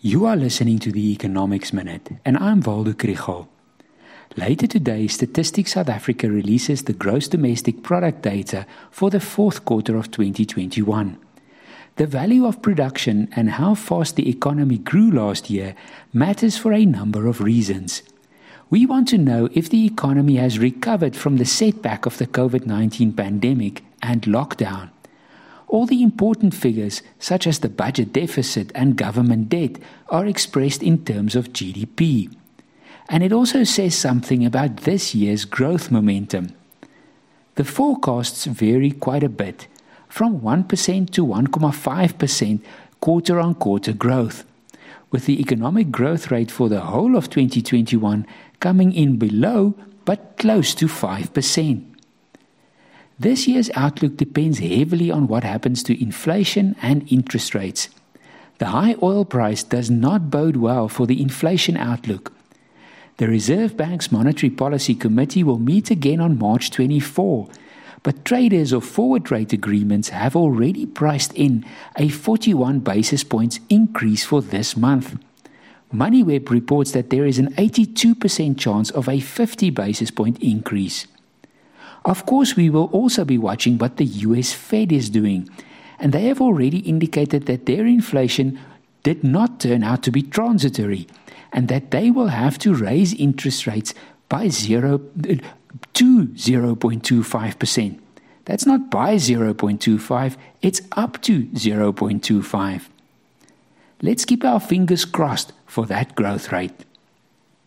You are listening to the Economics Minute, and I'm Waldo Krugell. Later today, Statistics South Africa releases the gross domestic product data for the fourth quarter of 2021. The value of production and how fast the economy grew last year matters for a number of reasons. We want to know if the economy has recovered from the setback of the COVID 19 pandemic and lockdown. All the important figures, such as the budget deficit and government debt, are expressed in terms of GDP. And it also says something about this year's growth momentum. The forecasts vary quite a bit, from 1% to 1.5% quarter on quarter growth, with the economic growth rate for the whole of 2021 coming in below but close to 5%. This year's outlook depends heavily on what happens to inflation and interest rates. The high oil price does not bode well for the inflation outlook. The Reserve Bank's Monetary Policy Committee will meet again on March 24, but traders of forward rate agreements have already priced in a 41 basis points increase for this month. MoneyWeb reports that there is an 82% chance of a 50 basis point increase. Of course, we will also be watching what the US Fed is doing, and they have already indicated that their inflation did not turn out to be transitory and that they will have to raise interest rates by 0 to 0.25%. That's not by 0.25, it's up to 0.25. Let's keep our fingers crossed for that growth rate.